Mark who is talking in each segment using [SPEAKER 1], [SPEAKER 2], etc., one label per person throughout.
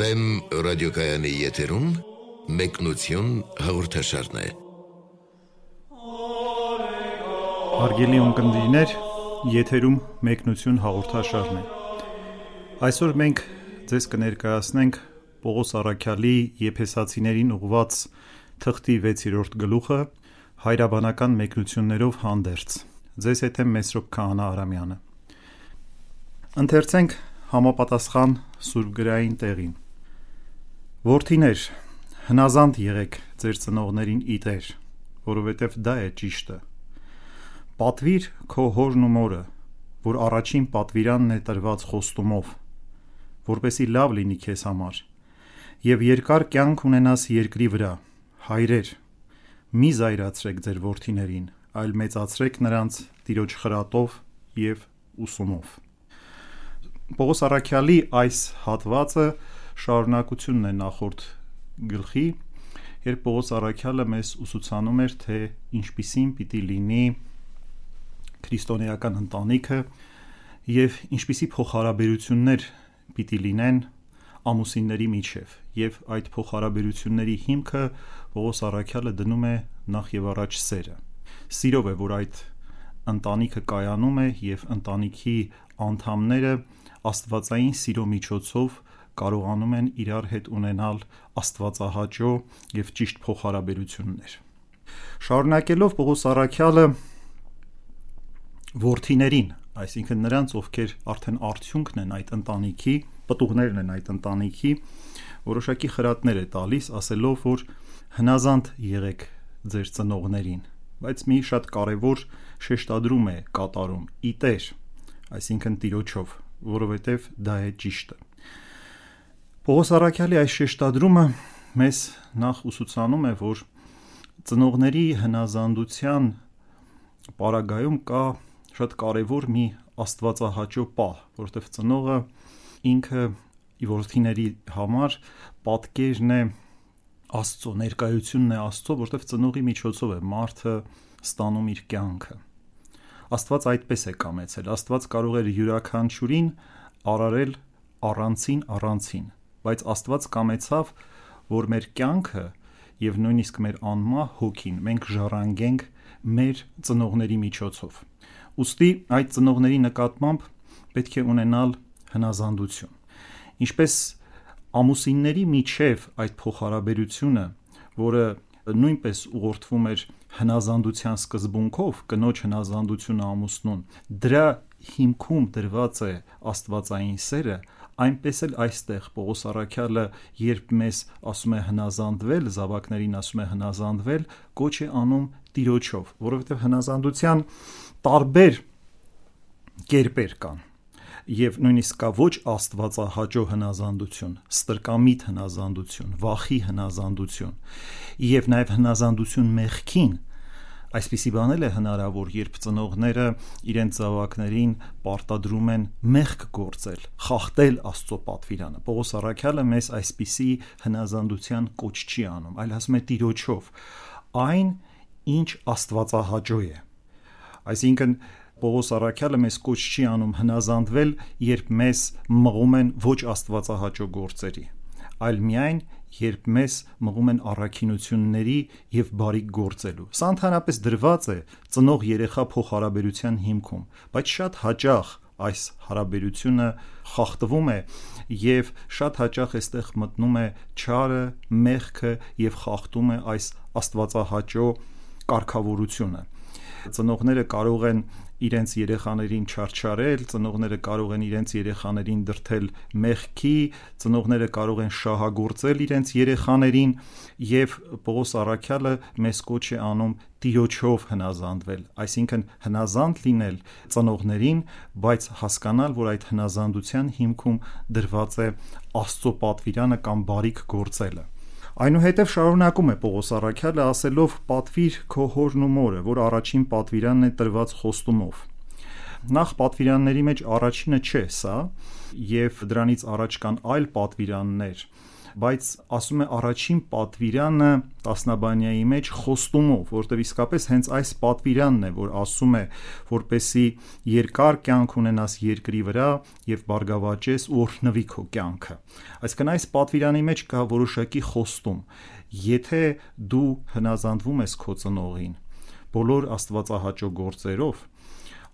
[SPEAKER 1] Վեմ ռադիոկայանի եթերում մեկնություն հաղորդաշարն է։
[SPEAKER 2] Հարգելի ունկնդիրներ, եթերում մեկնություն հաղորդաշարն է։ Այսօր մենք ձեզ կներկայացնենք Պողոս Արաքյալի Եփեսացիներին ուղված թղթի 6-րդ գլուխը հայրաբանական մեկնություններով հանդերձ։ Ձեզ հետ եմ Մեսրոպ Քահանա Արամյանը։ Ընթերցենք համապատասխան սուրբգրային տեղին։ Որդիներ, հնազանդ եղեք ձեր ծնողներին ի Տեր, որովհետև դա է ճիշտը։ Պատվիր քո հորն ու մորը, որ առաջին պատվիրանն է տրված խոստումով, որպեսի լավ լինի քեզ համար, եւ երկար կյանք ունենաս երկրի վրա։ Հայրեր, մի զայրացրեք ձեր որդիներին, այլ մեծացրեք նրանց Տիրոջ խրատով եւ ուսումով։ Պողոս Արաքյալի այս հատվածը շարունակությունն է նախորդ գլխի, երբ Պողոս Արաքյալը մեզ ուսուցանում էր, թե ինչպիսին պիտի լինի քրիստոնեական ընտանիքը եւ ինչպիսի փոխհարաբերություններ պիտի լինեն ամուսինների միջև եւ այդ փոխհարաբերությունների հիմքը Պողոս Արաքյալը դնում է նախ եւ առաջ սերը։ Սիրով է, որ այդ ընտանիքը կայանում է եւ ընտանիքի անդամները աստվածային սիրո միջոցով կարողանում են իրար հետ ունենալ աստվածահաճո եւ ճիշտ փոխհարաբերություններ։ Շարունակելով Պողոս Արաքյալը worthinerin, այսինքն նրանց, ովքեր արդեն արդյունքն են այդ ընտանիքի, պտուղներն են այդ ընտանիքի, որոշակի խրատներ է տալիս, ասելով, որ հնազանդ եղեք ձեր ծնողներին, բայց մի շատ կարևոր շեշտադրում է կատարում՝ ի տեր, այսինքն տիրոջով, որովհետև դա է ճիշտը։ Պողոս Արաքյալի այս շեշտադրումը մեզ նախ ուսուցանում է, որ ծնողների հնազանդության պարագայում կա շատ կարևոր մի աստվածահաճո պահ, որովհետև ծնողը ինքը որդիների համար պատկերն է Աստծո ներկայությունն է Աստծո, որովհետև ծնողի միջոցով է մարդը ստանում իր կյանքը։ Աստված այդպես է կամեցել։ Աստված կարող էր յուրաքանչյուրին արարել առանցին առանցին, բայց Աստված կամեցավ, որ մեր կյանքը եւ նույնիսկ մեր անմահ հոգին մենք ժառանգենք մեր ծնողների միջոցով։ Ոստի այդ ծնողների նկատմամբ պետք է ունենալ հնազանդություն։ Ինչպես ամուսինների միջև այդ փոխհարաբերությունը, որը նույնպես ուղղորդվում էր հնազանդության սկզբունքով, կնոջ հնազանդությունը ամուսնուն, դրա հիմքում դրված է աստվածային սերը, այնպես էլ այստեղ Պողոս Արաքյալը, երբ մեզ ասում է հնազանդվել, զավակներին ասում է հնազանդվել, կոչ է անում տիրոջով, որովհետև հնազանդության տարբեր կերպեր կան եւ նույնիսկ կա ոչ աստվածահաճո հնազանդություն, ստրկամիտ հնազանդություն, վախի հնազանդություն եւ նաեւ հնազանդություն մեղքին Այսպիսի բան էլ է հնարավոր, երբ ծնողները իրենց զավակներին պարտադրում են մեղք գործել, խախտել Աստծո պատվիրանը։ Պողոս Արաքյալը մեզ այսպիսի հնազանդության կոչ չի անում, այլ ասում է Տիրոջով այն, ինչ Աստվածահաճո է։ Այսինքն Պողոս Արաքյալը մեզ կոչ չի անում հնազանդվել, երբ մեզ մղում են ոչ աստվածահաճո գործերի, այլ միայն երբ մեզ մղում են առաքինությունների եւ բարիք գործելու։ Սա ընդհանրապես դրված է ծնող երեխա փոխհարաբերության հիմքում, բայց շատ հաճախ այս հարաբերությունը խախտվում է եւ շատ հաճախ այստեղ մտնում է չարը, մեղքը եւ խախտում է այս աստվածահաճո կարգավորությունը ծնողները կարող են իրենց երեխաներին չարչարել, ծնողները կարող են իրենց երեխաներին դրթել մեղքի, ծնողները կարող են շահագործել իրենց երեխաներին եւ Պողոս Արաքյալը մեզ կոչ է անում տիրոջով հնազանդվել, այսինքն հնազանդ լինել ծնողներին, բայց հասկանալ, որ այդ հնազանդության հիմքում դրված է Աստծո պատվիրանը կամ բարիք գործելը։ Այնուհետև շարունակում է Պողոս Արաքյալը ասելով. «Պատվիր քո հորն ու մորը, որ առաջին պատվիրանն է տրված խոստումով»։ Նախ պատվիրանների մեջ առաջինը չէ սա, եւ դրանից առաջ կան այլ պատվիրաններ, բայց ասում է առաջին պատվիրանը տասնաբանյայի մեջ խոստումով, որտեղ իսկապես հենց այս պատվիրանն է, որ ասում է, որպեսի երկար կյանք ունենաս երկրի վրա եւ բարգավաճես ու օրհնվի քո կյանքը։ Այսինքն այս պատվիրանի մեջ կա որոշակի խոստում։ Եթե դու հնազանդվում ես քո ծնողին բոլոր աստվածահաճո գործերով,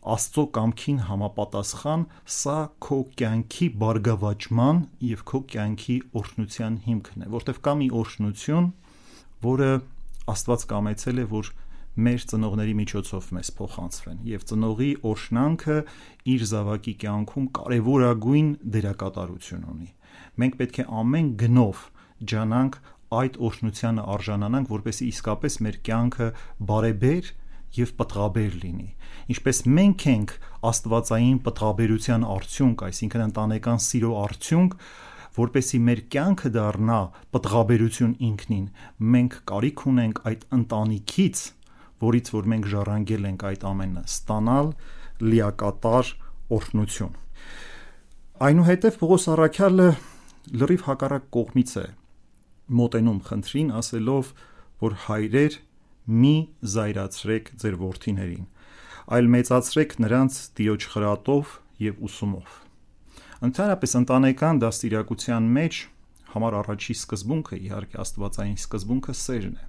[SPEAKER 2] Աստծո կամքին համապատասխան սա քո կյանքի բարգավաճման եւ քո կյանքի օրհնության հիմքն է, որտեվ կա մի օրհնություն, որը Աստված կամեցել է, որ մեր ծնողների միջոցով մեզ փոխանցվեն եւ ծնողի օրհնանքը իր զավակի կյանքում կարեւորագույն դերակատարություն ունի։ Մենք պետք է ամեն գնով ջանանք այդ օրհնությանը արժանանանք, որպեսզի իսկապես մեր կյանքը բարեբեր եւ պտղաբեր լինի ինչպես մենք ենք աստվածային պտղաբերության արդյունք, այսինքն ընտանեկան սիրո արդյունք, որպեսի մեր կյանքը դառնա պտղաբերություն ինքնին, մենք կարիք ունենք այդ ընտանիքից, որից որ մենք ժառանգել ենք այդ ամենը, ստանալ լիակատար օրհնություն։ Այնուհետև Պողոս Արաքյալը լրիվ հակառակ կողմից է մոտենում խնդրին, ասելով, որ հայրեր մի զայրացրեք ձեր ворթիներին, այլ մեծացրեք նրանց Տիրոջ խրատով եւ ուսումով։ Ընդհանրապես ընտանեկան դաստիարակության մեջ համար առաջի սկզբունքը իհարկե աստվածային սկզբունքը սերն է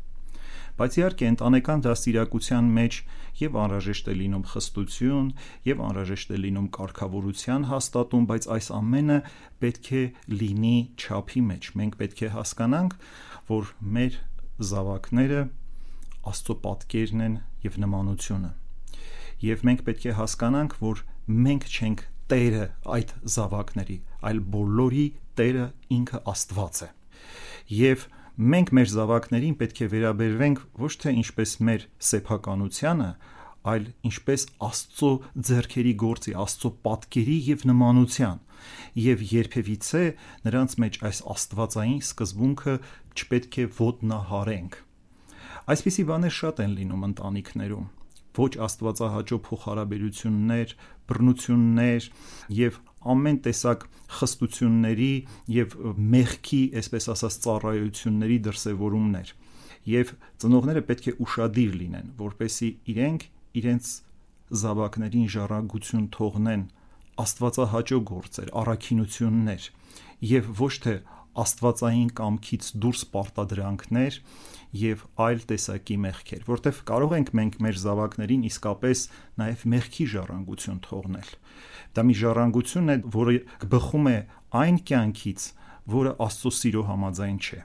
[SPEAKER 2] բայց իհարկե ընտանեկան դաստիարակության մեջ եւ անհրաժեշտ է լինում խստություն եւ անհրաժեշտ է լինում կարգավորության հաստատում, բայց այս ամենը պետք է լինի չափի մեջ։ Մենք պետք է հասկանանք, որ մեր զավակները Աստծո պատկերն են եւ նմանությունը եւ մենք պետք է հասկանանք, որ մենք չենք Տերը այդ զավակների, այլ բոլորի Տերը ինքը Աստված է։ Եվ մենք մեր զավակներին պետք է վերաբերվենք ոչ թե ինչպես մեր սեփականությանը, այլ ինչպես Աստծո ձեռքերի գործի, Աստծո պատկերի եւ նմանության։ Եվ երբևիցե նրանց մեջ այս աստվածային սկզբունքը չպետք է ոտնահարենք։ Այսպիսի բաներ շատ են լինում ընտանիքներում. ոչ աստվածահաճո փոխհարաբերություններ, բռնություններ եւ ամեն տեսակ խստությունների եւ մեղքի, այսպես ասած, ծառայությունների դրսևորումներ։ Եվ ծնողները պետք է ուրախadir լինեն, որպեսի իրենք իրենց զավակներին ժառանգություն թողնեն աստվածահաճո գործեր, առաքինություններ եւ ոչ թե աստվածային կամքից դուրս պարտադրանքներ եւ այլ տեսակի մեղքեր, որտեվ կարող ենք մենք մեր զավակներին իսկապես նաեւ մեղքի ժառանգություն թողնել։ Դա մի ժառանգություն է, որը բխում է այն կյանքից, որը Աստծո սիրո համաձայն չէ։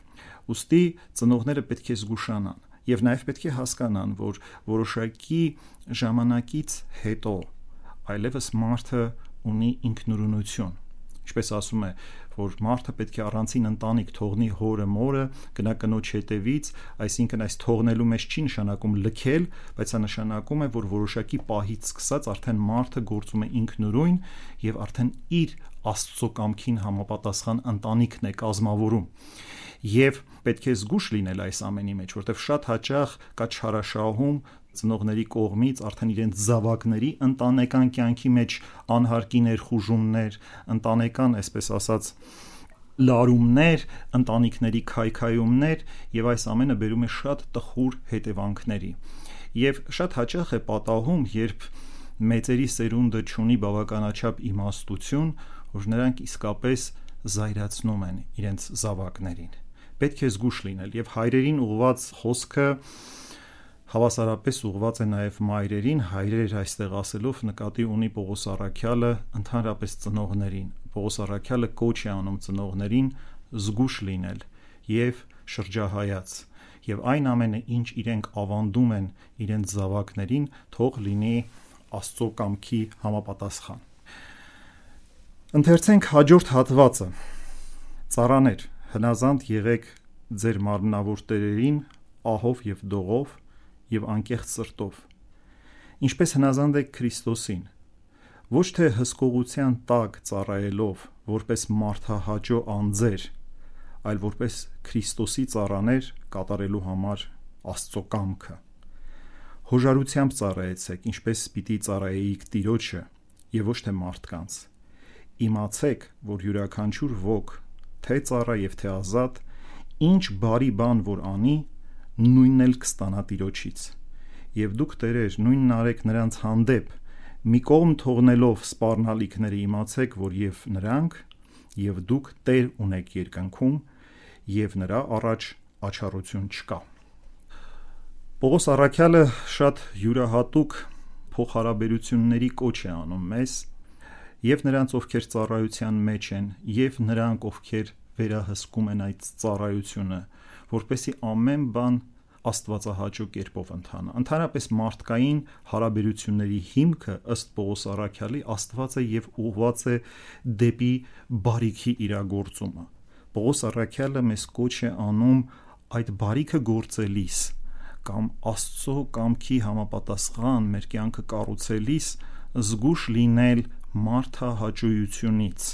[SPEAKER 2] Ոստի ծնողները պետք է զգուշանան եւ նաեւ պետք է հասկանան, որ որոշակի ժամանակից հետո այլևս մարդը ունի ինքնուրույնություն ինչպես ասում է որ մարդը պետք է առանցին ընտանիք թողնի հորը մորը, գնա կնոջ հետևից, այսինքն այս թողնելու մեջ չի նշանակում լքել, բայց դա նշանակում է, որ որոշակի պահից սկսած արդեն մարդը գործում է ինքնուրույն եւ արդեն իր Աստծո կամքին համապատասխան ընտանիքն է կազմավորում եւ պետք է զգուշ լինել այս ամենի մեջ, որտեղ շատ հաճախ կա չարաշահում ծնողների կողմից արդեն իրենց զավակների ընտանեկան կյանքի մեջ անհարկի ներխուժումներ, ընտանեկան, այսպես ասած, լարումներ, ընտանիքների քայքայումներ եւ այս ամենը բերում է շատ տխուր հետևանքների։ Եվ շատ հաճախ է պատահում, երբ մեծերի սերունդը ճունի բավականաչափ իմաստություն, որ նրանք իսկապես զայրացնում են իրենց զավակներին պետք է զգուշ լինել եւ հայրերին ուղված խոսքը հավասարապես ուղված է նաև մայրերին, հայրեր այստեղ ասելով նկատի ունի Պողոս Արաքյալը ընդհանրապես ծնողներին։ Պողոս Արաքյալը կոչ է անում ծնողներին զգուշ լինել եւ շրջահայաց եւ այն ամենը, ինչ իրենք ավանդում են իրենց զավակներին, թող լինի Աստծո կամքի համապատասխան։ Ընթերցենք հաջորդ հատվածը։ Ծառաներ, հնազանդ եղեք ձեր մարմնավոր տերերին ահով եւ դողով եւ անկեղծ սրտով ինչպես հնազանդ եք Քրիստոսին ոչ թե հսկողության տակ ծառայելով որպես մարդահաճո անձեր այլ որպես Քրիստոսի ծառաներ կատարելու համար Աստծո կամքը հոժարությամբ ծառայեցեք ինչպես պիտի ծառայեիք Տիրոջը եւ ոչ թե մարդկանց իմացեք որ յուրաքանչյուր ոգ թե ծառա եւ թե ազատ, ինչ բարի բան որ անի, նույնն էլ կստանա Տիրոջից։ Եվ դուք Տերեր, նույնն արեք նրանց հանդեպ, մի կողմ թողնելով սпарնալիքները իմացեք, որ եւ նրանք եւ դուք Տեր ունեք երկնքում եւ նրա առաջ աչառություն չկա։ Պողոս Արաքյալը շատ յուրահատուկ փոխհարաբերությունների կոչ է անում մեզ եւ նրանց ովքեր ծառայության մեջ են եւ նրանք ովքեր վերահսկում են այդ ծառայությունը որպեսի ամեն բան աստվածահաճո կերպով ընթանա ընդհանրապես մարդկային հարաբերությունների հիմքը ըստ Պողոս Արաքյալի Աստված է եւ ուղված է դեպի բարիքի իրագործումը Պողոս Արաքյալը մեզ կոչ է անում այդ բարիքը գործելիս կամ Աստծո կամքի համապատասխան մեր կյանքը կառուցելիս զգուշ լինել մարդահաճույությունից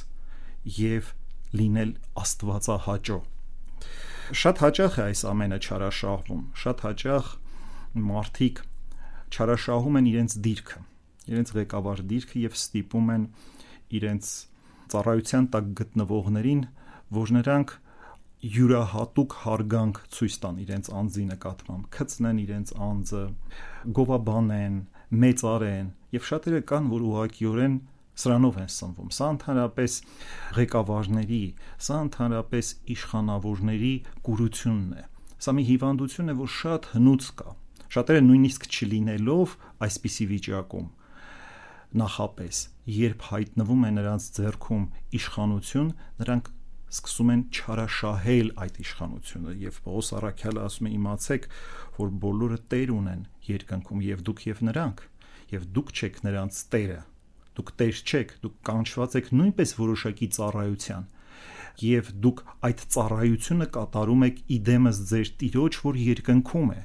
[SPEAKER 2] եւ լինել աստվածահաճո շատ հաճախ է այս ամենը չարաշահվում շատ հաճախ մարդիկ չարաշահում են իրենց դիրքը իրենց ղեկավար դիրքը եւ ստիպում են իրենց ծառայության տակ գտնվողներին որ նրանք յուրահատուկ հարգանք ցույց տան իրենց անձի նկատմամբ, քծնեն իրենց անձը, գովաբանեն, մեծարեն, եւ շատերը կան, որ ուղղակիորեն սրանով են սնվում։ Սա ընդհանրապես ղեկավարների, սա ընդհանրապես իշխանավորների կուրությունն է։ Սա մի հիվանդություն է, որ շատ հնուց կա։ Շատերը նույնիսկ չլինելով այսպիսի վիճակում նախապես, երբ հայտնվում է նրանց ձեռքում իշխանություն, նրանք սկսում են չարաշահել այդ իշխանությունը եւ Պողոս Արաքյալը ասում է իմացեք որ բոլորը տեր ունեն երկնքում եւ դուք եւ նրանք եւ դուք չեք նրանց տերը դուք տեր չեք, դուք կանչված եք նույնպես որոշակի ծառայության եւ դուք այդ ծառայությունը կատարում եք իդեմս ձեր տիրոջ, որ երկնքում է։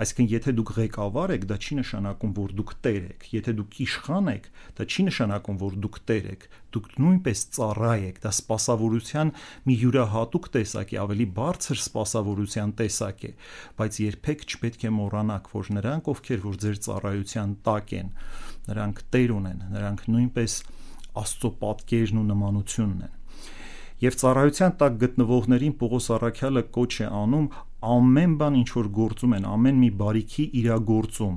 [SPEAKER 2] Այսինքն, եթե դուք ղեկավար եք, դա չի նշանակում, որ դուք տեր եք։ Եթե դուք իշխան եք, դա չի նշանակում, որ դուք տեր եք։ Դուք նույնպես ծառայ եք։ Դա սпасավորության մի յուրահատուկ տեսակ է, ավելի բարձր սпасավորության տեսակ է, բայց երբեք չպետք է մոռանաք, որ նրանք, ովքեր որ ձեր ծառայության տակ են, նրանք տեր ունեն, նրանք նույնպես Աստծո պատկերն ու նմանությունն են։ Եվ ծառայության տակ գտնվողներին Պողոս Արաքյալը կոչ է անում ամեն բան ինչ որ գործում են, ամեն մի բարիքի իրագործում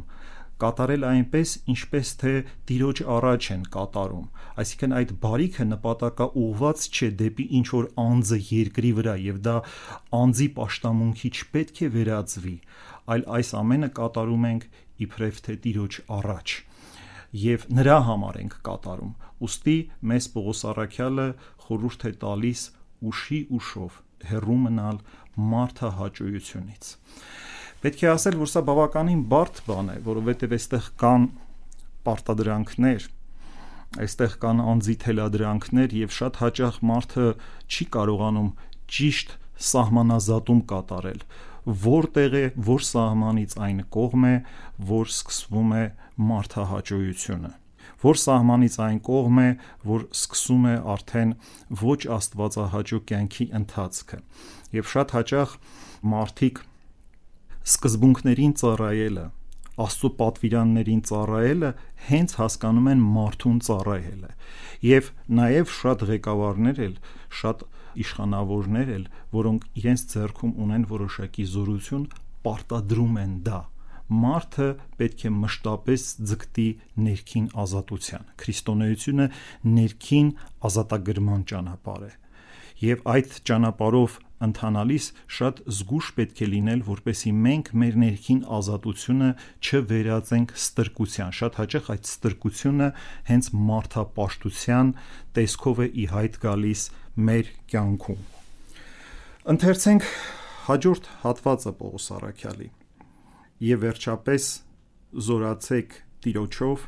[SPEAKER 2] կատարել այնպես, ինչպես թե տիրոջ առաջ են կատարում։ Այսինքն այդ բարիքը նպատակա ուղված չէ դեպի ինչ որ անձը երկրի վրա եւ դա անձի աշտամունքի չպետք է վերածվի, այլ այս ամենը կատարում ենք իբրև թե տիրոջ առաջ եւ նրա համար ենք կատարում։ Ոստի մեզ Պողոս Արաքյալը խորհուրդ է տալիս ուշի ուշով հերու մնալ մարդը հաճույությունից։ Պետք է ասել, որ սա բավականին բարդ բան է, որովհետև այստեղ կան պարտադրանքներ, այստեղ կան անձի թելադրանքներ եւ շատ հաճախ մարդը չի կարողանում ճիշտ սահմանազատում կատարել որտեղ է, որ սահմանից այն կողմ է, որ սկսվում է մարդահաճույությունը որ սահմանից այն կողմ է, որ սկսում է արդեն ոչ աստվածահաճո կյանքի ընթացքը։ Եվ շատ հաճախ մարդիկ սկզբունքներին ծառայելը, Աստծո պատվիրաններին ծառայելը հենց հասկանում են մարդուն ծառայելը։ Եվ նաև շատ ղեկավարներ էլ, շատ իշխանավորներ էլ, որոնք իրենց ձեռքում ունեն որոշակի զորություն, պարտադրում են դա մարդը պետք է մշտապես ձգտի ներքին ազատության։ Քրիստոնեությունը ներքին ազատագրման ճանապարհ է։ Եվ այդ ճանապարհով ընթանալիս շատ զգուշ պետք է լինել, որպեսի մենք մեր ներքին ազատությունը չվերածենք ստրկության։ Շատ հաճախ այդ ստրկությունը հենց մարդապաշտության տեսքով է ի հայտ գալիս մեր կյանքում։ Ընթերցենք հաջորդ հատվածը Պողոս Արաքյալի։ Եվ վերջապես զորացեք Տիրոջով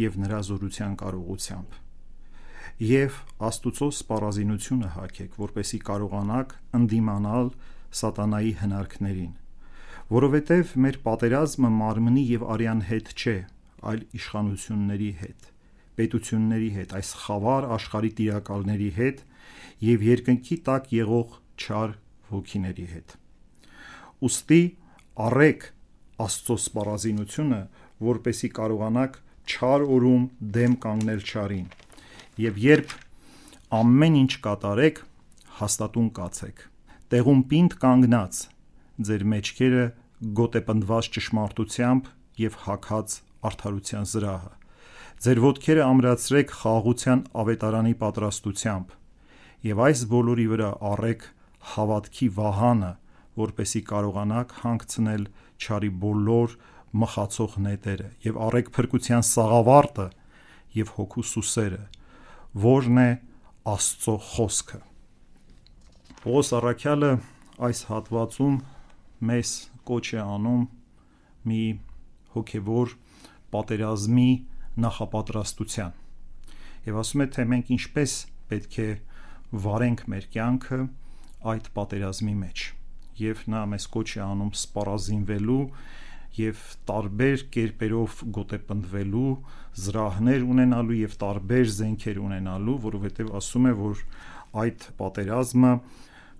[SPEAKER 2] եւ նրա զորության կարողությամբ։ Եվ Աստուծո սպառազինությունը հագեք, որպեսի կարողանաք ընդդիմանալ սատանայի հնարքներին, որովհետև մեր պատերազմը մարմնի եւ արյան հետ չէ, այլ իշխանությունների հետ, պետությունների հետ, այս խավար աշխարհի տիրակալների հետ եւ երկնքի տակ եղող չար ոգիների հետ։ Ոստի առեք Աստծո սպառազինությունը, որպեսի կարողանաք չար օրում դեմ կանգնել չարին։ Եվ երբ ամեն ինչ կատարեք, հաստատուն կացեք։ Տեղում պինդ կանգնած ձեր մեջքերը գոտեպնդված ճշմարտությամբ եւ հակած արդարության զրահը։ Ձեր ոտքերը ամրացրեք խաղաղության ավետարանի պատրաստությամբ եւ այս բոլորի վրա առեք հավատքի վահանը, որպեսի կարողանաք հանգցնել չարի բոլոր մխացող նետերը եւ առեք փրկության սաղավարտը եւ հոգու սուսերը, որն է Աստծո խոսքը։ Պողոս Արաքյալը այս հատվածում մեզ կոչ է անում մի հոգևոր պատերազմի նախապատրաստության եւ ասում է թե մենք ինչպես պետք է վարենք մեր կյանքը այդ պատերազմի մեջ եւ նա մեզ կոչ է անում սպառազինվելու եւ տարբեր կերպերով գոտեպնդվելու զրահներ ունենալու եւ տարբեր զենքեր ունենալու, որովհետեւ ասում է, որ այդ պատերազմը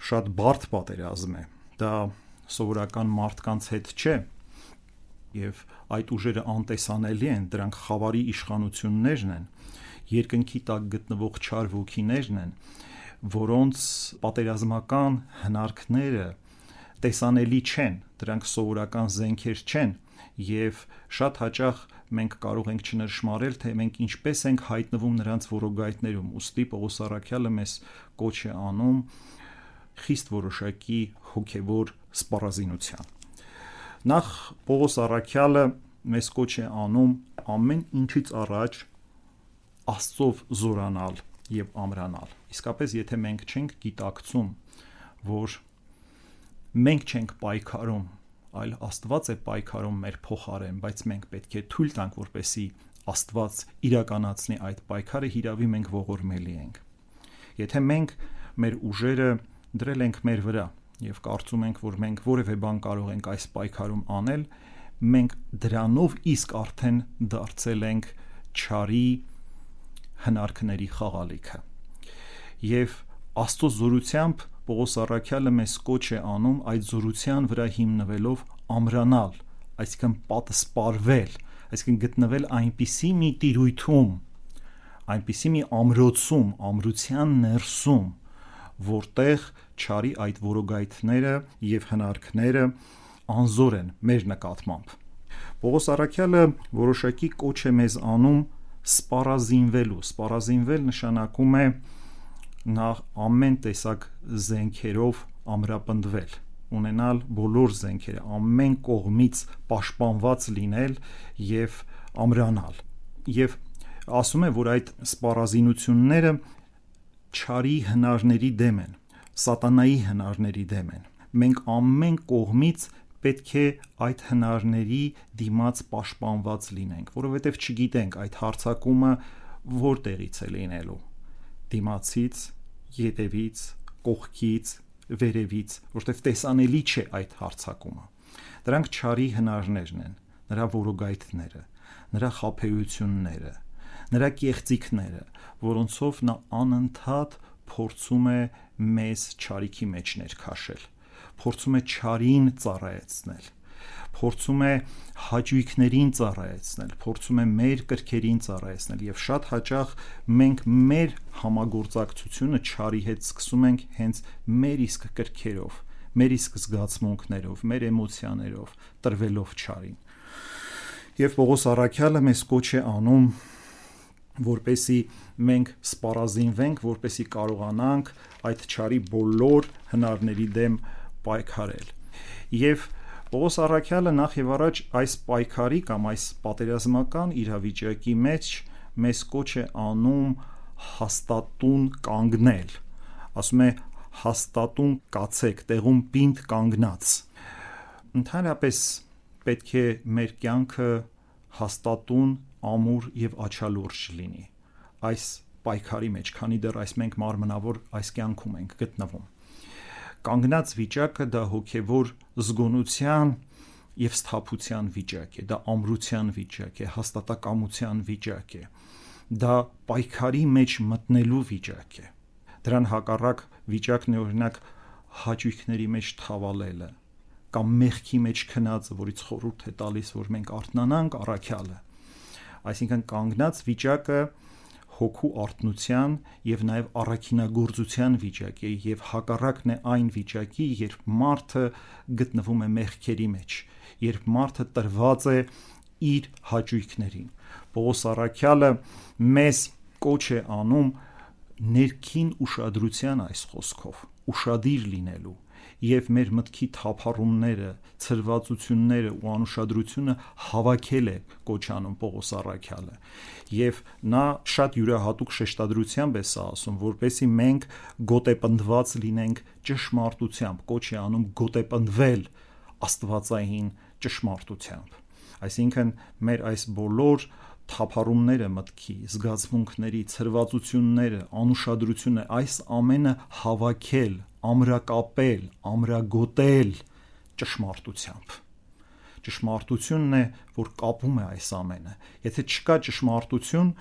[SPEAKER 2] շատ բարդ պատերազմ է։ Դա սովորական մարդկանց հետ չէ եւ այդ ուժերը անտեսանելի են, դրանք խավարի իշխանություններն են, երկնքի տակ գտնվող չար ոգիներն են, որոնց պատերազմական հնարքները տեսանելի չեն, դրանք սովորական զենքեր չեն եւ շատ հաճախ մենք կարող ենք չնշмарել, թե մենք ինչպես ենք հայտնվում նրանց որոգայթներում։ Ոստի Պողոս Արաքյալը մեզ կոչ է անում խիստ որոշակի հոգևոր սպառազինության։ Նախ Պողոս Արաքյալը մեզ կոչ է անում ամեն ինչից առաջ Աստծով զորանալ եւ ամրանալ իսկապես եթե մենք չենք գիտակցում որ մենք չենք պայքարում, այլ Աստված է պայքարում մեր փոխարեն, բայց մենք պետք է թույլ տանք, որպեսի Աստված իրականացնի այդ պայքարը, հիրավի մենք ողորմելի ենք։ Եթե մենք մեր ուժերը դրել ենք մեր վրա եւ կարծում ենք, որ մենք որևէ բան կարող ենք այս պայքարում անել, մենք դրանով իսկ արդեն դարձել ենք ճարի հնարքների խաղալիքը։ Եվ Աստծո զորությամբ Պողոս Արաքյալը մեզ կոչ է անում այդ զորության վրա հիմնվելով ամրանալ, այսինքն պատսպարվել, այսինքն գտնվել այնպիսի մի տիրույթում, այնպիսի մի ամրոցում, ամրության ներսում, որտեղ ճարի այդ որոգայթները եւ հնարքները անզոր են մեր նկատմամբ։ Պողոս Արաքյալը որոշակի կոչ է մեզ անում սպառազինվելու։ Սպառազինվել նշանակում է նախ ամեն տեսակ զենքերով ամրապնդվել ունենալ բոլոր զենքերը ամեն կողմից պաշտպանված լինել եւ ամրանալ եւ ասում է որ այդ սպառազինությունները ճարի հնարների դեմ են սատանայի հնարների դեմ են մենք ամեն կողմից պետք է այդ հնարների դիմաց պաշտպանված լինենք որովհետև չգիտենք այդ հարցակումը որտեղից է լինելու դիմացից ետևից, կողքից, վերևից, որտեղ տեսանելի չէ այդ հարցակումը։ Դրանք ճարի հնարներն են, նրա որոգայթները, նրա խափեությունները, նրա կեղծիքները, որոնցով նա անընդհատ փորձում է մեզ ճարիքի մեջ ներքաշել, փորձում է ճարին ծառայեցնել փորձում է հաճույքներին ծառայեցնել, փորձում է մեր կրքերին ծառայեցնել եւ շատ հաճախ մենք մեր համագործակցությունը ճարի հետ սկսում ենք հենց մեր իսկ կրքերով, մեր իսկ զգացմունքներով, մեր էմոցիաներով, տրվելով ճարին։ Եվ Պողոս Արաքյալը մեզ կոչ է անում որպեսի մենք սպառազինվենք, որպեսի կարողանանք այդ ճարի բոլոր հնարների դեմ պայքարել։ Եվ Պողոս Արաքյալը նախ եւ առաջ այս պայքարի կամ այս պատերազմական իրավիճակի մեջ մեզ կոչ է անում հաստատուն կանգնել։ Ասում է հաստատուն կացեք, տեղում պինդ կանգնած։ Ընդհանրապես պետք է մեր կյանքը հաստատուն, ամուր եւ աչալուրջ լինի։ Այս պայքարի մեջ, քանի դեռ այս մենք մարմնավոր այս կյանքում ենք գտնվում կանգնած վիճակը դա հոգևոր զգոնության եւ սթափության վիճակ է, դա ամրության վիճակ է, հաստատակամության վիճակ է։ Դա պայքարի մեջ մտնելու վիճակ է։ Դրան հակառակ վիճակն է օրինակ հաճույքների մեջ թավալելը կամ մեղքի մեջ քնածը, որից խորհուրդ է տալիս, որ մենք արթնանանք առաքյալը։ Այսինքն կանգնած վիճակը հոգու արտնության եւ նաեւ առաքինագործության վիճակ է եւ հակառակն է այն վիճակի, երբ մարդը գտնվում է մեղքերի մեջ, երբ մարդը տրված է իր հաճույքներին։ Պողոս Արաքյալը մեզ կոչ է անում ներքին ուշադրության այս խոսքով, ուշադիր լինելու եւ մեր մտքի թափառումները, ցրվածությունները ու անուշադրությունը հավաքել է կոչանում Պողոս Արաքյալը եւ նա շատ յուրահատուկ շեշտադրությամբ է սա ասում որպեսի մենք գոտեպնդված լինենք ճշմարտությամբ կոչ է անում գոտեպնդվել աստվածային ճշմարտությամբ այսինքն մեր այս բոլոր թափառումները մտքի, զգացմունքների, ցրվածությունները, անուշադրությունը, այս ամենը հավաքել, ամրակապել, ամրագոտել ճշմարտությամբ։ Ճշմարտությունն է, որ կապում է այս ամենը։ Եթե չկա ճշմարտություն,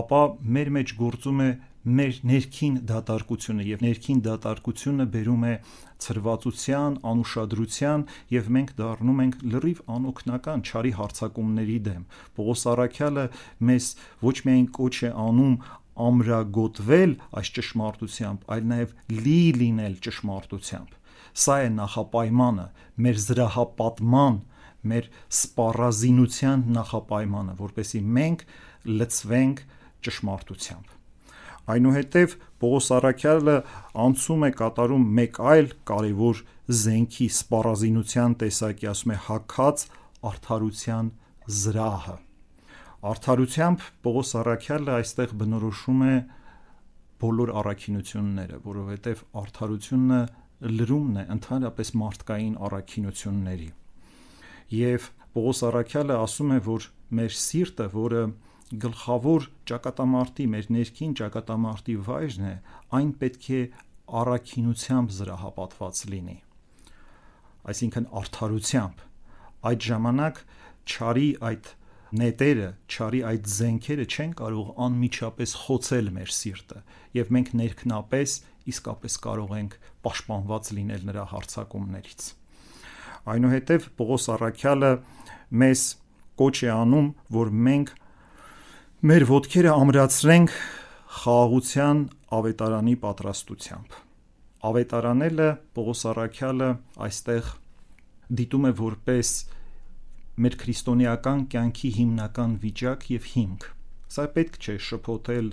[SPEAKER 2] ապա մեր մեջ գործում է մեր ներքին դատարկությունը եւ ներքին դատարկությունը բերում է ցրվածության, անուշադրության եւ մենք դառնում ենք լրիվ անօքնական չարի հարցակումների դեմ։ Պողոս Արաքյալը մեզ ոչ միայն կոչ է անում ամրագոտվել այս ճշմարտությամբ, այլ նաև լի լինել ճշմարտությամբ։ Սա է նախապայմանը, մեր զրահապատման, մեր սպառազինության նախապայմանը, որպեսի մենք լցվենք ճշմարտությամբ։ Այնուհետև Պողոս Արաքյալը անցում է կատարում մեկ այլ կարևոր զենքի սպառազինության տեսակի, ասում է հակած արդարության զրահը Արդարությամբ Պողոս Արաքյալը այստեղ բնորոշում է բոլոր առաքինությունները, որովհետև արդարությունը լրումն է ընդհանրապես մարդկային առաքինությունների։ Եվ Պողոս Արաքյալը ասում է, որ մեր սիրտը, որը գլխավոր ճակատամարտի, մեր ներքին ճակատամարտի վայրն է, այն պետք է առաքինությամբ զրահապատված լինի։ Այսինքն արդարությամբ։ Այդ ժամանակ ճարի այդ նետերը, ճարի այդ զենքերը չեն կարող անմիջապես խոցել մեր սիրտը, եւ մենք ներքնապես իսկապես կարող ենք պաշտպանված լինել նրա հարցակումներից։ Այնուհետև Պողոս Արաքյալը մեզ կոչ է անում, որ մենք մեր ոտքերը ամրացրենք խաղաղության ավետարանի պատրաստությամբ։ Ավետարանելը Պողոս Արաքյալը այստեղ դիտում է որպես մեր քրիստոնեական կյանքի հիմնական վիճակ եւ հիմք։ Սա պետք չէ շփոթել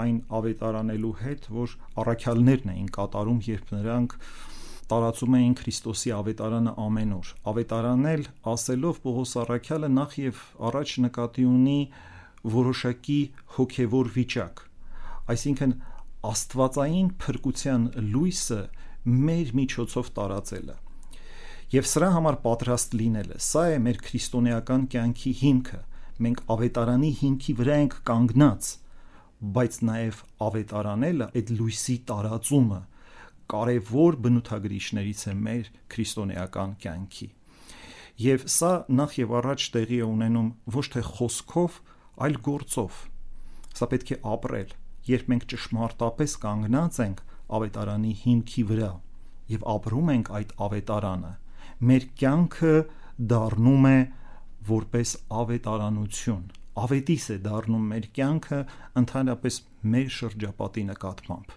[SPEAKER 2] այն ավետարանելու հետ, որ առաքյալներն էին կատարում, երբ նրանք տարածում էին Քրիստոսի ավետարանը ամեն օր։ Ավետարանել ասելով Պողոս Արաքյալը նախ եւ առաջ նկատի ունի որոշակի հոգեվոր վիճակ։ Այսինքն աստվածային փրկության լույսը մեր միջոցով տարածելը Եվ սրա համար պատրաստ լինելը, սա է մեր քրիստոնեական կյանքի հիմքը։ Մենք ավետարանի հիմքի վրա ենք կանգնած, բայց նաև ավետարանելը այդ լույսի տարածումը կարևոր բնութագրիչներից է մեր քրիստոնեական կյանքի։ Եվ սա նախ եւ առաջ տեղի է ունենում ոչ թե խոսքով, այլ գործով։ Սա պետք է ապրել, երբ մենք ճշմարտապես կանգնած ենք ավետարանի հիմքի վրա եւ ապրում ենք այդ ավետարանը մեր կյանքը դառնում է որպես ավետարանություն ավետիս է դառնում մեր կյանքը ընդհանրապես մեր շրջապատի նկատմամբ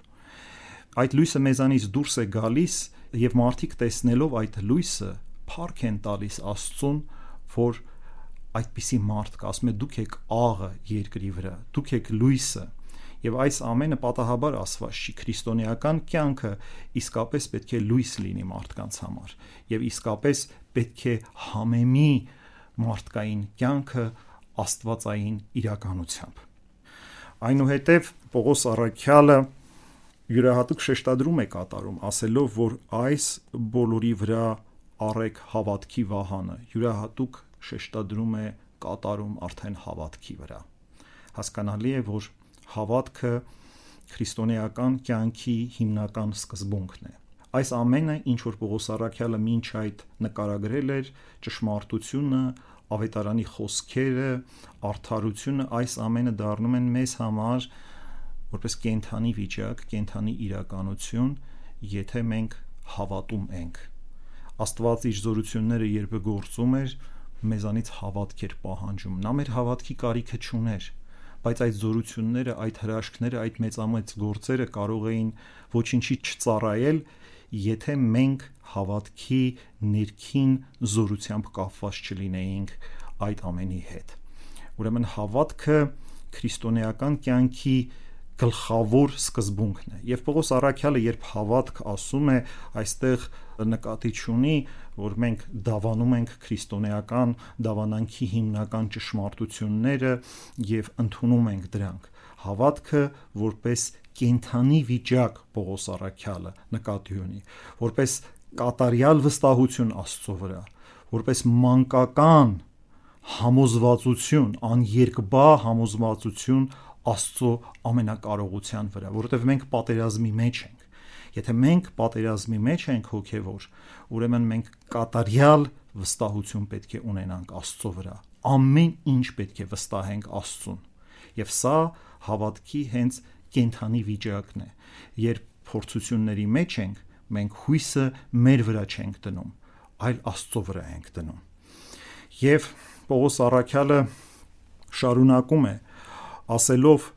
[SPEAKER 2] այդ լույսը մեզանից դուրս է գալիս եւ մարդիկ տեսնելով այդ լույսը փառք են տալիս Աստծուն որ այդպիսի մարդ կա ասում է դուք եք աղը երկրի վրա դուք եք լույսը Եվ այս ամենը պատահաբար ասված չի քրիստոնեական կյանքը իսկապես պետք է լույս լինի մարդկանց համար եւ իսկապես պետք է համեմի մարդկային կյանքը աստվածային իրականությամբ այնուհետև Պողոս Արաքյալը յուրահատուկ շեշտադրում է կատարում ասելով որ այս բոլորի վրա առեք հավատքի վահանը յուրահատուկ շեշտադրում է կատարում արդեն հավատքի վրա հասկանալի է որ հավատքը քրիստոնեական կյանքի հիմնական սկզբունքն է։ Այս ամենը, ինչ որ Պողոս Արաքյալը մինչ այդ նկարագրել էր, ճշմարտությունը, ավետարանի խոսքերը, արդարությունը, այս ամենը դառնում են մեզ համար որպես կենթանի վիճակ, կենթանի իրականություն, եթե մենք հավատում ենք։ Աստված իր զորությունները երբ գործում էր, մեզանից հավատք էր պահանջում։ Նա մեր հավատքի կարիքը չուներ բայց այդ զորությունները, այդ հրաշքները, այդ մեծամեծ գործերը կարող էին ոչինչի չծառայել, եթե մենք հավատքի ներքին զորությամբ կապված չլինեինք այդ ամենի հետ։ Ուրեմն հավատքը քրիստոնեական կյանքի գլխավոր սկզբունքն է։ Եվ Պողոս Արաքյալը երբ հավատք ասում է, այստեղ նկատի ունի, որ մենք դավանում ենք քրիստոնեական դավանանքի հիմնական ճշմարտությունները եւ ընդունում ենք դրանք։ Հավատքը որպես կենթանի վիճակ Պողոս Արաքյալը նկատի ունի, որպես կատարյալ վստահություն Աստծո վրա, որպես մանկական համոզվածություն, աներկբա համոզվածություն Աստծո ամենակարողության վրա, որովհետև մենք պատերազմի մեջ ենք։ Եթե մենք պատերազմի մեջ ենք հոգևոր, ուրեմն մենք կատարյալ վստահություն պետք է ունենանք Աստծո վրա։ Ամեն ինչ պետք է վստահենք Աստծուն։ Եվ սա հավատքի հենց կենթանի վիճակն է։ Երբ փորձությունների մեջ ենք, մենք հույսը մեր վրա չենք դնում, այլ Աստծո վրա ենք դնում։ Եվ Պողոս Արաքյալը շարունակում է ասելով,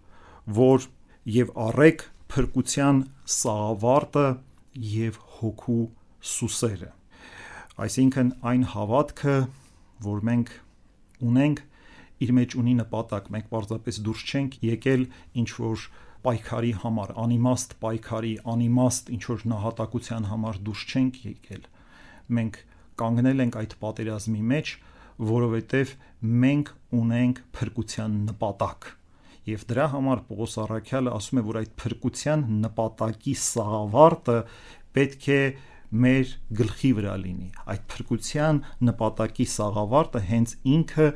[SPEAKER 2] որ եւ առեք փրկության սաղավարտը եւ հոգու սուսերը։ Այսինքն այն հավատքը, որ մենք ունենք, իր մեջ ունի նպատակ։ Մենք պարզապես դուրս չենք եկել ինչ որ պայքարի համար, անիմաստ պայքարի, անիմաստ ինչ որ նահատակության համար դուրս չենք եկել։ Մենք կանգնել ենք այդ պատերազմի մեջ, որովհետև մենք ունենք փրկության նպատակ Եվ դրա համար Պողոս Արաքյալը ասում է, որ այդ փրկության նպատակի սաղավարտը պետք է մեր գլխի վրա լինի այդ փրկության նպատակի սաղավարտը հենց ինքը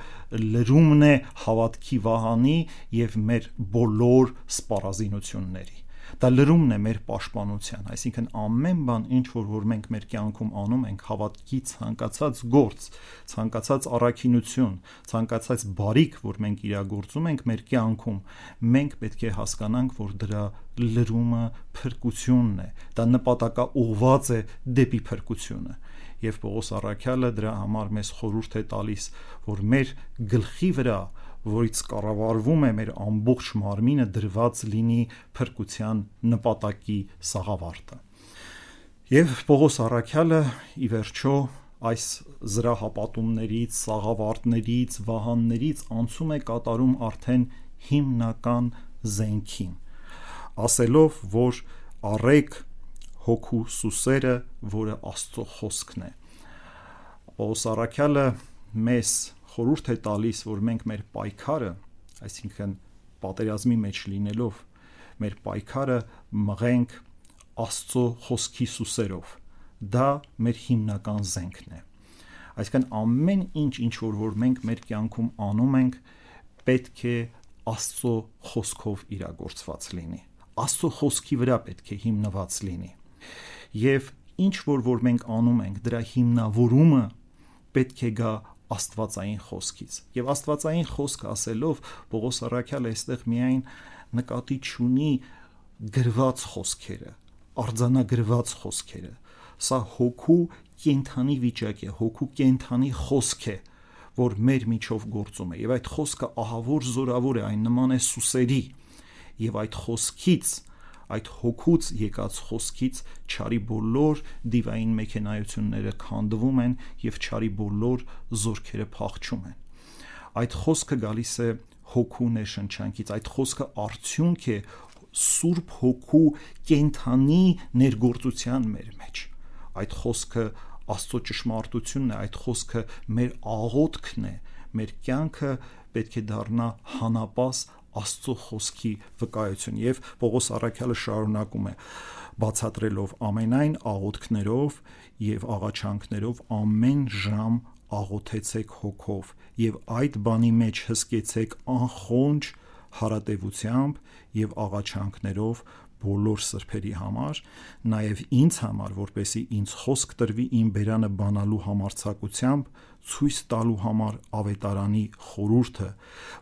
[SPEAKER 2] լրումն է հավատքի վահանի եւ մեր բոլոր սպառազինությունների Դա լրումն է մեր պաշտպանության, այսինքն ամեն բան, ինչ որ որ մենք մեր կյանքում անում ենք, հավատքի ցանկացած գործ, ցանկացած առաքինություն, ցանկացած բարիք, որ մենք իրագործում ենք մեր կյանքում, մենք պետք է հասկանանք, որ դրա լրումը փրկությունն է։ Դա նպատակաուղված է դեպի փրկությունը եւ Պողոս Արաքյալը դրա համար մեզ խորհուրդ է տալիս, որ մեր գլխի վրա որից կառավարվում է մեր ամբողջ մարմինը դրված լինի փրկության նպատակի սաղավարտը։ Եվ Պողոս Արաքյալը ի վերջո այս զրահապատումներից, սաղավարտներից, վահաններից անցում է կատարում արդեն հիմնական զենքին, ասելով, որ առեք հոգու սուսերը, որը Աստծո խոսքն է։ Պողոս Արաքյալը մեզ խորհուրդ է տալիս, որ մենք մեր պայքարը, այսինքն պատերազմի մեջ լինելով, մեր պայքարը մղենք Աստծո խոսքի սուսերով։ Դա մեր հիմնական զենքն է։ Այսինքն ամեն ինչ ինչ որ որ մենք մեր կյանքում անում ենք, պետք է Աստծո խոսքով իրագործված լինի։ Աստծո խոսքի վրա պետք է հիմնված լինի։ Եվ ինչ որ որ մենք անում ենք, դրա հիմնավորումը պետք է գա աստվածային խոսքից։ Եվ աստվածային խոսքը ասելով Պողոս Արաքյալը այստեղ միայն նկատի չունի գրված խոսքերը, արձանագրված խոսքերը։ Սա հոգու կենթանի վիճակ է, հոգու կենթանի խոսք է, որ մեր միջով գործում է։ Եվ այդ խոսքը ահավոր զորավոր է, այն նման է սուսերի։ Եվ այդ խոսքից այդ հոգուց եկած խոսքից ճարի բոլոր դիվային մեքենայությունները քանդվում են եւ ճարի բոլոր զորքերը փախչում են այդ խոսքը գալիս է հոգու ներշնչանքից այդ խոսքը արդյունք է սուրբ հոգու կենթանի ներգործության մեր մեջ այդ խոսքը աստծո ճշմարտությունն է այդ խոսքը մեր աղոթքն է մեր կյանքը պետք է դառնա հանապաս Աստծո խոսքի վկայություն եւ Պողոս Արաքյալը շարունակում է բացատրելով ամենայն աղոթքներով եւ աղաչանքներով ամեն ժամ աղոթեցեք հոգով եւ այդ բանի մեջ հսկեցեք անխոնջ հարատևությամբ եւ աղաչանքներով բոլոր սրբերի համար, նաև ինձ համար, որպեսի ինձ խոսք տրվի իմ բերանը բանալու համարցակությամբ, ցույց տալու համար ավետարանի խորուրդը,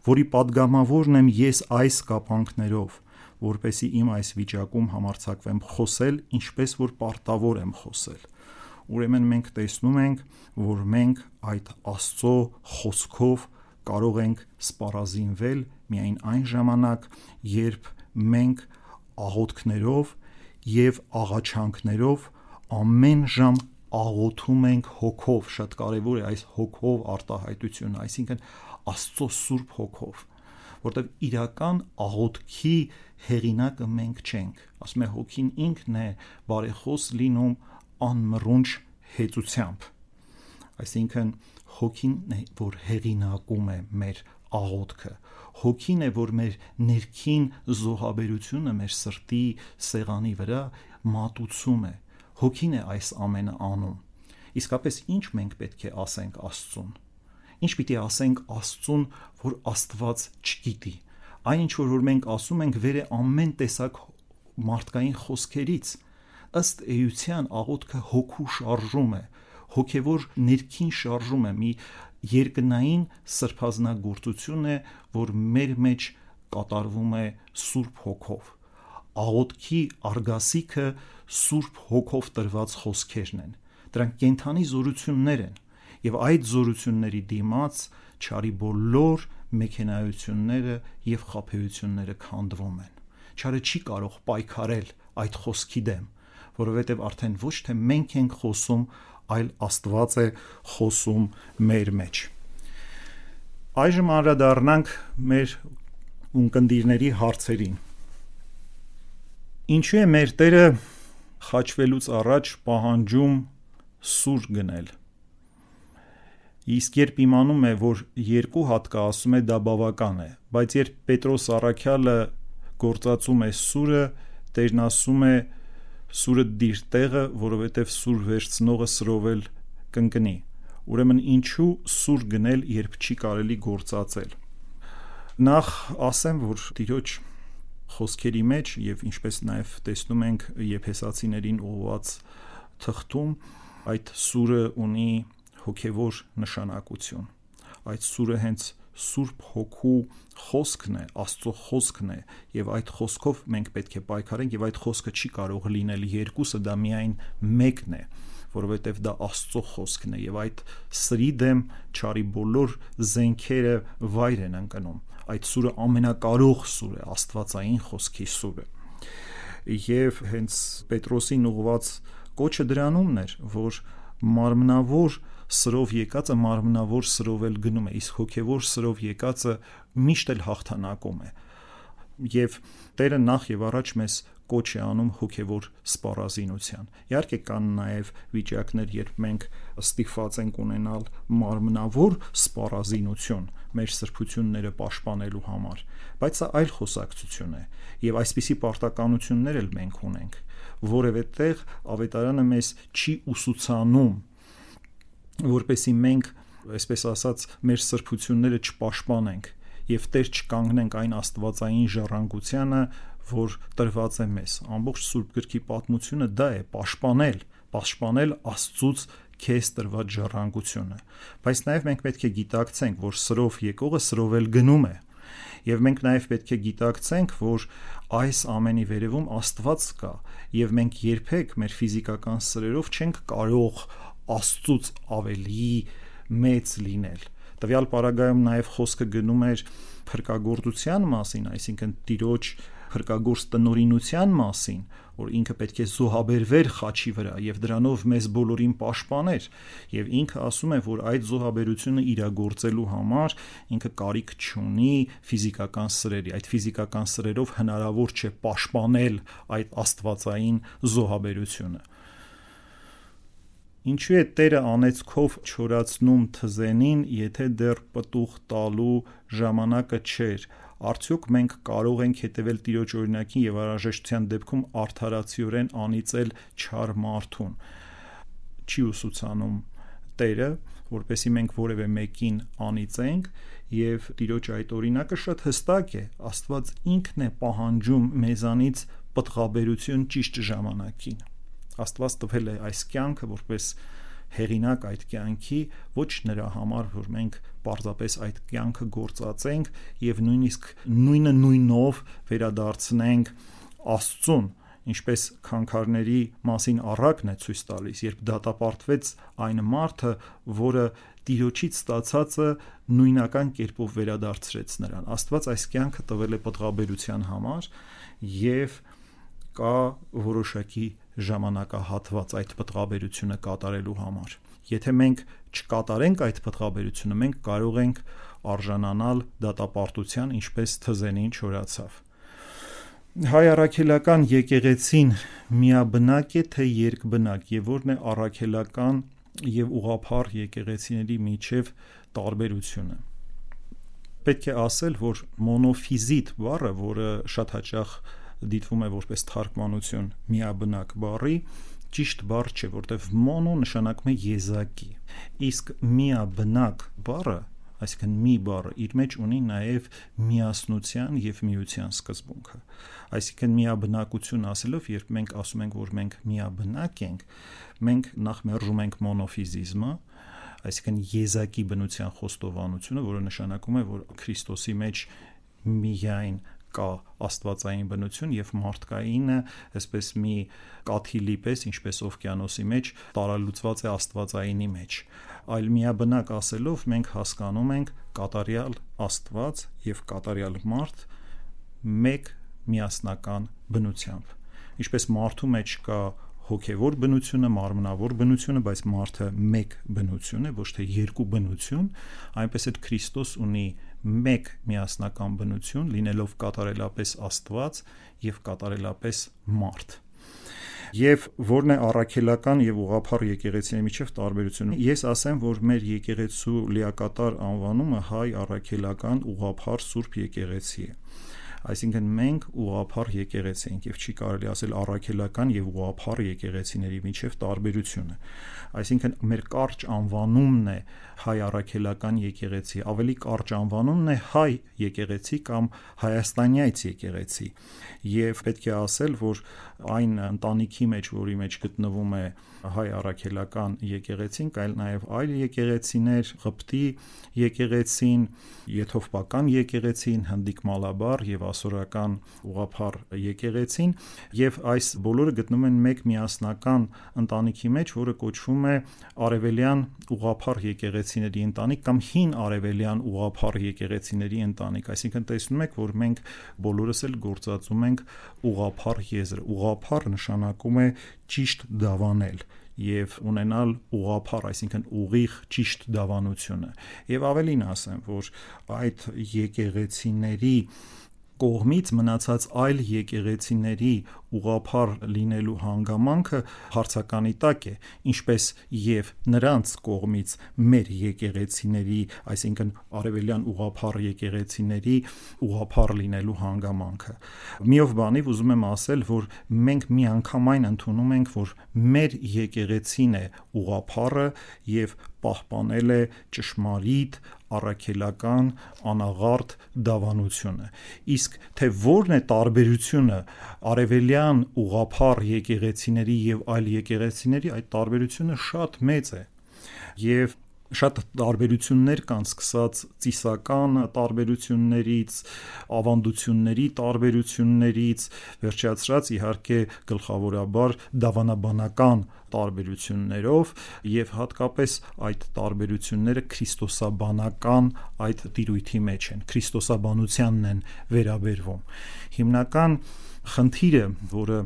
[SPEAKER 2] որի падգամավորն եմ ես այս կապանքներով, որպեսի իմ այս վիճակում համարցակվեմ խոսել, ինչպես որ պարտավոր եմ խոսել։ Ուրեմն մենք տեսնում ենք, որ մենք այդ Աստծո խոսքով կարող ենք սպառազինվել միայն այն ժամանակ, երբ մենք աղոթքներով եւ աղաչանքներով ամեն ժամ աղոթում ենք հոգով, շատ կարևոր է այս հոգով արտահայտությունը, այսինքն Աստծո Սուրբ Հոգով, որտեղ իրական աղոթքի հեղինակը մենք չենք։ Ասում է հոգին ինքն է բարեխոս լինում անմռունչ հեծությամբ։ Այսինքն հոգին է, որ հեղինակում է մեր աղոթքը։ Հոգին է, որ մեր ներքին զոհաբերությունը մեր սրտի սեղանի վրա մատուցում է։ Հոգին է այս ամենը անում։ Իսկապես ինչ մենք պետք է ասենք Աստծուն։ Ինչ պիտի ասենք Աստծուն, որ Աստված չգիտի։ Այնինչ որ, որ մենք ասում ենք, վեր է ամեն տեսակ մարդկային խոսքերից ըստ էության աղոթքը հոգու շարժում է հոգևոր ներքին շարժում է մի երկնային սրբազնագործություն է, որ մեր մեջ կատարվում է Սուրբ Հոգով։ Աղոթքի արգասիքը Սուրբ Հոգով տրված խոսքերն են։ Դրանք կենթանի զորություններ են, եւ այդ զորությունների դիմաց ճարի բոլոր մեքենայությունները եւ խափեությունները քանդվում են։ Չարը չի կարող պայքարել այդ խոսքի դեմ, որովհետև արդեն ոչ թե մենք ենք խոսում, այլ Աստված է խոսում մեր մեջ։ Այժմ անդրադառնանք մեր ունկնդիրների հարցերին։ Ինչու է մեր Տերը խաչվելուց առաջ պահանջում սուր գնել։ Իսկ երբ իմանում է, որ երկու հատ կա, ասում է դա բավական է, բայց երբ Պետրոս Արաքյալը գործածում է սուրը, Տերն ասում է սուրը դիր տեղը, որովհետև սուր վերցնողը սրովել կընկնի։ Ուրեմն ինչու սուր գնել, երբ չի կարելի գործածել։ Նախ ասեմ, որ Տիրոջ խոսքերի մեջ եւ ինչպես նաեւ տեսնում ենք եփեսացիներին ուղված թղթում այդ սուրը ունի հոգևոր նշանակություն այդ սուրը հենց Սուրբ Հոգու խոսքն է, Աստծո խոսքն է, եւ այդ խոսքով մենք պետք է պայքարենք եւ այդ խոսքը չի կարող լինել երկուսը, դա միայն մեկն է որովհետև դա Աստծո խոսքն է եւ այդ սրի դեմ ճարի բոլոր զենքերը վայր են ընկնում այդ սուրը ամենակարող սուր է աստվածային խոսքի սուրը եւ հենց պետրոսին ուղված կոչը դրանումն էր որ մարմնավոր սրով եկածը մարմնավոր սրով էլ գնում է իսկ հոգևոր սրով եկածը միշտ էլ հաղթանակում է եւ Տերը նախ եւ առաջ մեզ կոչ է անում հոգևոր սպառազինության։ Իհարկե կան նաև վիճակներ, երբ մենք ստիփված ենք ունենալ մարմնավոր սպառազինություն մեր սրբությունները պաշտպանելու համար, բայց սա այլ խոսակցություն է, եւ այսպիսի պարտականություններ էլ մենք ունենք։ Որևէ տեղ ավետարանը մեզ չի ուսուցանում, որպեսի մենք, այսպես ասած, մեր սրբությունները չպաշտպանենք եւ Տեր չկանգնենք այն աստվածային ժառանգությանը, որ տրված է մեզ։ Ամբողջ Սուրբ Գրքի պատմությունը դա է՝ պաշտպանել, պաշտպանել Աստծուց քեզ տրված ժառանգությունը։ Բայց նաև մենք պետք է գիտակցենք, որ սրով եկողը սրով էլ գնում է։ Եվ մենք նաև պետք է գիտակցենք, որ այս ամենի վերևում Աստված կա, եւ մենք երբեք մեր ֆիզիկական սրերով չենք կարող Աստծուց ավելի մեծ լինել։ Տվյալ պարագայում նաև խոսքը գնում էր փրկagorցության մասին, այսինքն Տիրոջ փրկagorց տնորինության մասին, որ ինքը պետք է զոհաբերվեր խաչի վրա եւ դրանով մեզ բոլորին պաշտպաներ եւ ինքը ասում է որ այդ զոհաբերությունը իրագործելու համար ինքը կարիք չունի ֆիզիկական սրերի այդ ֆիզիկական սրերով հնարավոր չէ պաշտպանել այդ աստվածային զոհաբերությունը Ինչու է Տերը անեծքով չորացնում թզենին, եթե դեռ պտուղ տալու ժամանակը չէր, Արդյոք մենք կարող ենք հետևել Տիրոջ օրինակին եւ անհրաժեշտության դեպքում արդարացիորեն անիծել չար մարդուն։ Չի ուսուցանում Տերը, որպեսի մենք որևէ մեկին անիծենք եւ Տիրոջ այդ օրինակը շատ հստակ է։ Աստված ինքն է պահանջում մեզանից պտղաբերություն ճիշտ ժամանակին։ Աստված տվել է այս կյանքը որպես հեղինակ այդ կյանքի ոչ նրա համար, որ մենք պարզապես այդ կյանքը գործածենք եւ նույնիսկ նույնը նույնով վերադարձնենք Աստծուն ինչպես քանքարների մասին առակն է ցույց տալիս, երբ դատապարտվեց այն մարդը, որը Տիրոջից ստացածը նույնական կերպով վերադարձրեց նրան։ Աստված այս կյանքը տվել է պատղաբերության համար եւ կա որոշակի ժամանակահատված այդ պատղաբերությունը կատարելու համար։ Եթե մենք չկատարենք այդ պատղաբերությունը, մենք կարող ենք արժանանալ դատապարտության, ինչպես թզենին չորացավ։ Հայ առաքելական եկեղեցին միաբնակ է թե երկբնակ եւ որն է առաքելական եւ ուղափառ եկեղեցիների միջև տարբերությունը։ Պետք է ասել, որ մոնոֆիզիտ բառը, որը շատ հաճախ դիտվում է որպես թարգմանություն միաբնակ բառի, ճիշտ բառ չէ, որտեվ մոնո նշանակում է եզակի։ Իսկ միաբնակ բառը այսինքն մի բառը իր մեջ ունի նաև միասնության եւ միության սկզբունքը այսինքն միաբնակություն ասելով երբ մենք ասում ենք որ մենք միաբնակ ենք մենք նախ մերժում ենք մոնոֆիզիզմը այսինքն եզակի բնության խոստովանությունը, որը նշանակում է, որ Քրիստոսի մեջ միայն կա աստվածային բնություն եւ մարդկայինը այսպես մի կաթիլի պես ինչպես օվկիանոսի մեջ տարալուծված է աստվածայինի մեջ այլ միաբնակ ասելով մենք հասկանում ենք կատարյալ աստված եւ կատարյալ մարդ մեկ միասնական բնությամբ ինչպես մարդու մեջ կա հոգևոր բնությունը, մարմնավոր բնությունը, բայց մարդը մեկ բնություն է, ոչ թե երկու բնություն, այնպես էլ Քրիստոս ունի մեկ միասնական բնություն, լինելով կատարելապես Աստված եւ կատարելապես մարդ եւ որն է առաքելական եւ ուղափառ եկեղեցիների միջև տարբերությունը ես ասեմ որ մեր եկեղեցու լիակատար անվանումը հայ առաքելական ուղափառ սուրբ եկեղեցի է Այսինքն մենք ուղափառ եկեղեցի ենք եւ չի կարելի ասել առաքելական եւ ուղափառ եկեղեցիների միջև տարբերությունը։ Այսինքն մեր կարճ անվանումն է հայ առաքելական եկեղեցի, ավելի կարճ անվանումն է հայ եկեղեցի կամ հայաստանյաց եկեղեցի։ Եվ պետք է ասել, որ այն ընտանիքի մեջ, որի մեջ գտնվում է հայ առաքելական եկեղեցին, կայլ նաև այլ եկեղեցիներ, Ղպտի եկեղեցին, Եթովպական եկեղեցին, Հնդիկ Մալաբար եւ ասորական ուղափառ եկեղեցին, եւ այս բոլորը գտնվում են մեկ միասնական ընտանիքի մեջ, որը կոչվում է Արևելյան ուղափառ եկեղեցիների ընտանիք կամ հին Արևելյան ուղափառ եկեղեցիների ընտանիք, այսինքն տեսնում եք, որ մենք բոլորս էլ գործածում ենք ուղափառ եզր։ Ուղափառ նշանակում է ճիշտ դավանել եւ ունենալ ուղափառ, այսինքն ուղիղ ճիշտ դավանությունը։ Եվ ավելին ասեմ, որ այդ եկեղեցիների կողմից մնացած այլ եկեղեցիների ուղափառ լինելու հանգամանքը հարցականի տակ է, ինչպես եւ նրանց կողմից մեր եկեղեցիների, այսինքն արևելյան ուղափառ եկեղեցիների ուղափառ լինելու հանգամանքը։ Միով բանիվ ուզում եմ ասել, որ մենք միանգամայն ընդունում ենք, որ մեր եկեղեցին է ուղափառը եւ պահպանել է ճշմարիտ առաքելական անաղարտ դավանությունը իսկ թե որն է տարբերությունը արևելյան ուղափառ եկեղեցիների եւ այլ եկեղեցիների այդ տարբերությունը շատ մեծ է եւ շատ տարբերություններ կան սկսած ծիսական տարբերություններից, ավանդությունների տարբերություններից, վերջացրած իհարկե գլխավորաբար դավանաբանական տարբերություններով եւ հատկապես այդ տարբերությունները քրիստոսաբանական այդ տիրույթի մեջ են, քրիստոսաբանությանն են վերաբերվում։ Հիմնական խնդիրը, որը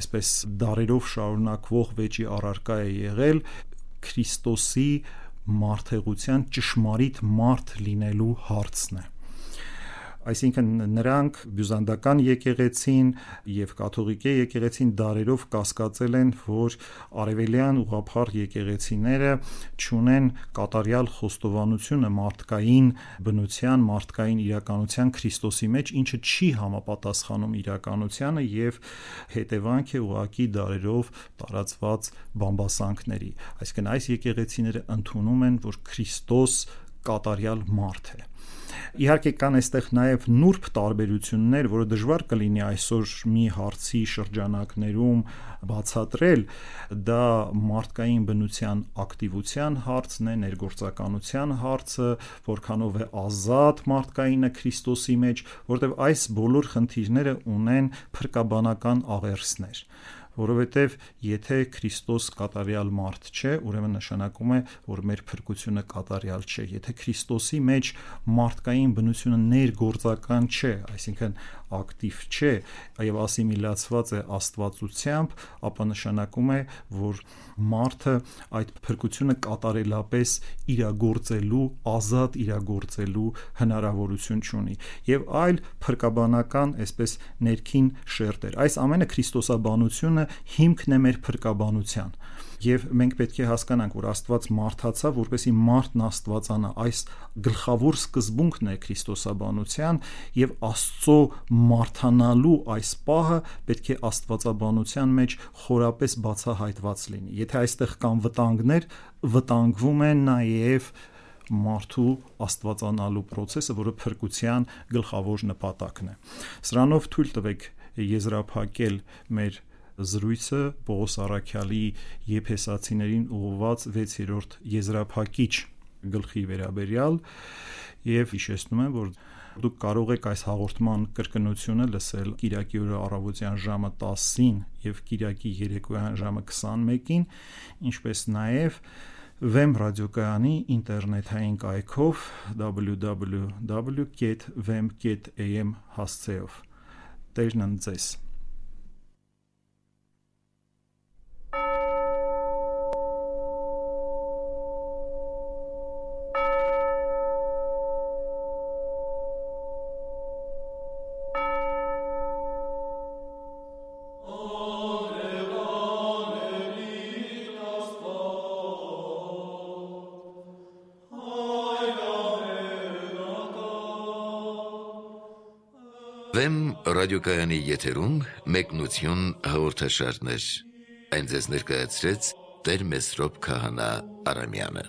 [SPEAKER 2] այսպես դարերով շարունակվող վեճի առարկա է եղել, Քրիստոսի մարդեղության ճշմարիտ մարդ լինելու հարցն է Այսինքն նրանք բյուզանդական եկեղեցին եւ կաթողիկե եկեղեցին դարերով կասկածել են, որ արևելյան ուղափառ եկեղեցիները ճունեն կատարյալ խոստովանությունը մարդկային բնության, մարդկային իրականության Քրիստոսի մեջ, ինչը չի համապատասխանում իրականությանը եւ հետևանք է ուղակի դարերով տարածված բամբասանքների։ Այսինքն այս եկեղեցիները ընդունում են, որ Քրիստոս կատարյալ մարդ է Իհարկե կան այստեղ նաև նուրբ տարբերություններ, որը դժվար կլինի այսօր մի հարցի շրջանակներում բացատրել, դա մարդկային բնության ակտիվության հարցն է, ներգործականության հարցը, որքանով է ազատ մարդկայինը Քրիստոսի մեջ, որտեղ այս բոլոր խնդիրները ունեն փրկաբանական աղերսներ որովհետև եթե Քրիստոս կատարյալ մարդ չէ, ուրեմն նշանակում է, որ մեր փրկությունը կատարյալ չէ։ Եթե Քրիստոսի մեջ մարդկային բնությունը ներգործական չէ, այսինքն ակտիվ չէ, եւ ասիմիլացված է աստվածությամբ, ապա նշանակում է, որ մարդը այդ փրկությունը կատարելապես իրագործելու, ազատ իրագործելու հնարավորություն չունի եւ այլ փրկաբանական, այսպես ներքին շերտեր։ Այս ամենը քրիստոսաբանությունը հիմքն է մեր փրկաբանության եւ մենք պետք է հասկանանք, որ Աստված մարդացավ, որպեսի մարդն Աստվածանա։ Այս գլխավոր սկզբունքն է քրիստոսաբանության եւ Աստծո մարդանալու այս պահը պետք է Աստվածաբանության մեջ խորապես բացահայտված լինի։ Եթե այստեղ կան վտանգներ, վտանգվում է նաեւ մարդու աստվածանալու process-ը, որը փրկության գլխավոր նպատակն է։ Սրանով թույլ տվեք եզրափակել մեր զրույցը Պողոս Արաքյալի Եփեսացիներին ուղղված 6-րդ եզրափակիչ գլխի վերաբերյալ եւ հիշեցնում եմ, որ դուք կարող եք այս հաղորդման կրկնությունը լսել Կիրակի օրը առավոտյան ժամը 10-ին եւ Կիրակի երեկոյան ժամը 21-ին, ինչպես նաեւ Վեմ ռադիոկայանի ինտերնետային կայքով www.vem.am հասցեով Տերն ընձես
[SPEAKER 1] ռադիոկայանի եթերում մեկնություն հաղորդաշարներ։ Այն ձեզ ներկայացրեց Տեր Մեսրոպ Քահանա Արամյանը։